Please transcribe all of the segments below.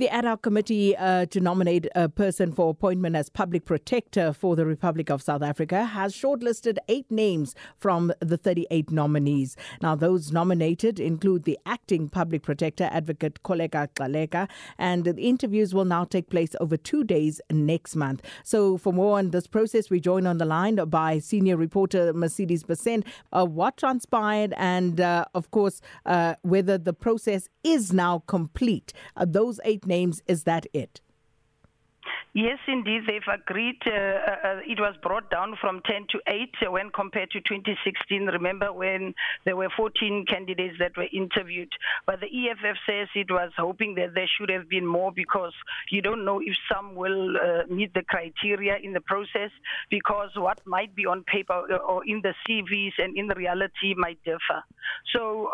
The ad hoc committee uh, to nominate a person for appointment as public protector for the Republic of South Africa has shortlisted eight names from the 38 nominees. Now, those nominated include the acting public protector, Advocate Koleka Xaleka, and the interviews will now take place over two days next month. So, for more on this process, we join on the line by senior reporter Mercedes Besent. Uh, what transpired, and uh, of course, uh, whether the process is now complete. Uh, those eight names, is that it? Yes, indeed, they've agreed. Uh, uh, it was brought down from 10 to 8 uh, when compared to 2016. Remember when there were 14 candidates that were interviewed. But the EFF says it was hoping that there should have been more because you don't know if some will uh, meet the criteria in the process because what might be on paper or in the CVs and in the reality might differ. So,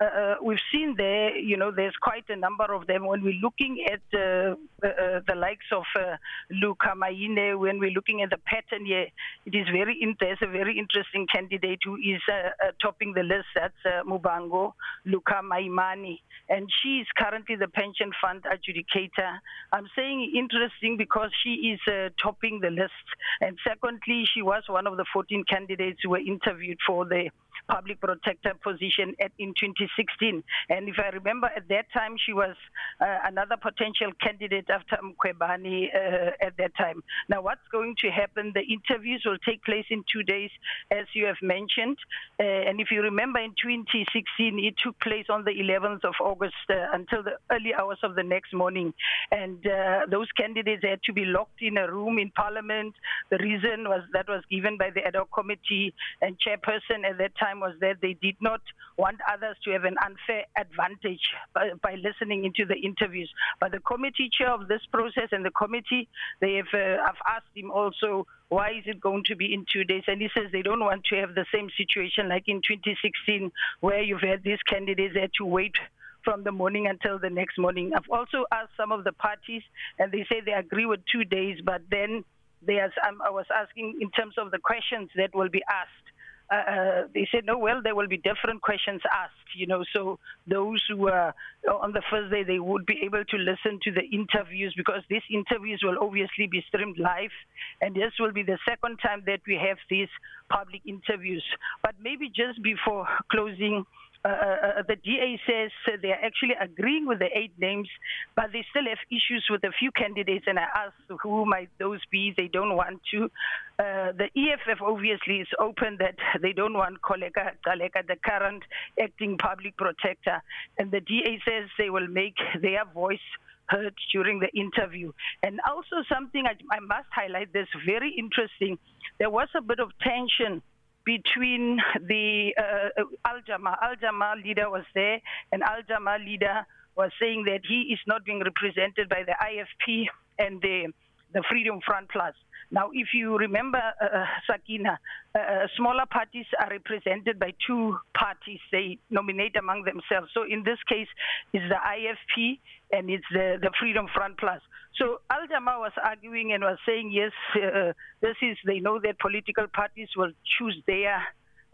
uh, uh, uh, uh, we've seen there, you know, there's quite a number of them. When we're looking at uh, uh, the likes of uh, Luka Maine, when we're looking at the pattern here, it is very in- there's a very interesting candidate who is uh, uh, topping the list. That's uh, Mubango Luka Maimani, and she is currently the pension fund adjudicator. I'm saying interesting because she is uh, topping the list, and secondly, she was one of the 14 candidates who were interviewed for the public protector position at, in 2016. And if I remember, at that time, she was uh, another potential candidate after Mkwebani uh, at that time. Now, what's going to happen? The interviews will take place in two days, as you have mentioned. Uh, and if you remember, in 2016, it took place on the 11th of August uh, until the early hours of the next morning. And uh, those candidates had to be locked in a room in Parliament. The reason was that was given by the ad hoc committee and chairperson at that time was that they did not want others to have an unfair advantage by, by listening into the interviews. But the committee chair of this process and the committee, they have, uh, I've asked him also why is it going to be in two days? And he says they don't want to have the same situation like in 2016, where you've had these candidates had to wait from the morning until the next morning. I've also asked some of the parties, and they say they agree with two days, but then they are, I was asking in terms of the questions that will be asked. Uh, they said, no, well, there will be different questions asked, you know. So those who are on the first day, they would be able to listen to the interviews because these interviews will obviously be streamed live. And this will be the second time that we have these public interviews. But maybe just before closing, uh, uh, the DA says uh, they are actually agreeing with the eight names, but they still have issues with a few candidates. And I asked who might those be. They don't want to. Uh, the EFF obviously is open that they don't want Koleka Galeka, the current acting public protector. And the DA says they will make their voice heard during the interview. And also something I, I must highlight this very interesting. There was a bit of tension between the uh, Al Jama. Al Jama leader was there, and Al Jama leader was saying that he is not being represented by the IFP and the the Freedom Front Plus. Now, if you remember, uh, Sakina, uh, smaller parties are represented by two parties. They nominate among themselves. So in this case, it's the IFP and it's the, the Freedom Front Plus. So Al Jama was arguing and was saying, yes, uh, this is, they know that political parties will choose their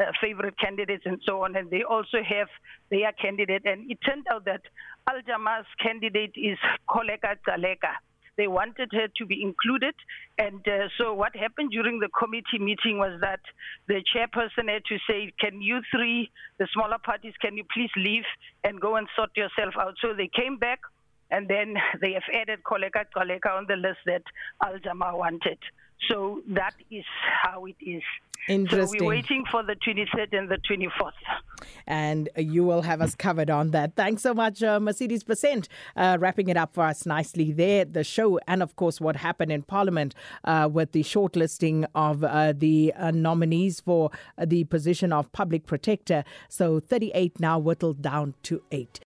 uh, favorite candidates and so on, and they also have their candidate. And it turned out that Al Jama's candidate is Koleka Zaleka they wanted her to be included. And uh, so what happened during the committee meeting was that the chairperson had to say, can you three, the smaller parties, can you please leave and go and sort yourself out? So they came back and then they have added Koleka Koleka on the list that Al Jama wanted. So that is how it is. Interesting. So we're waiting for the 23rd and the 24th. And you will have us covered on that. Thanks so much, uh, Mercedes Besent, uh, wrapping it up for us nicely there, the show, and of course, what happened in Parliament uh, with the shortlisting of uh, the uh, nominees for the position of public protector. So 38 now whittled down to eight.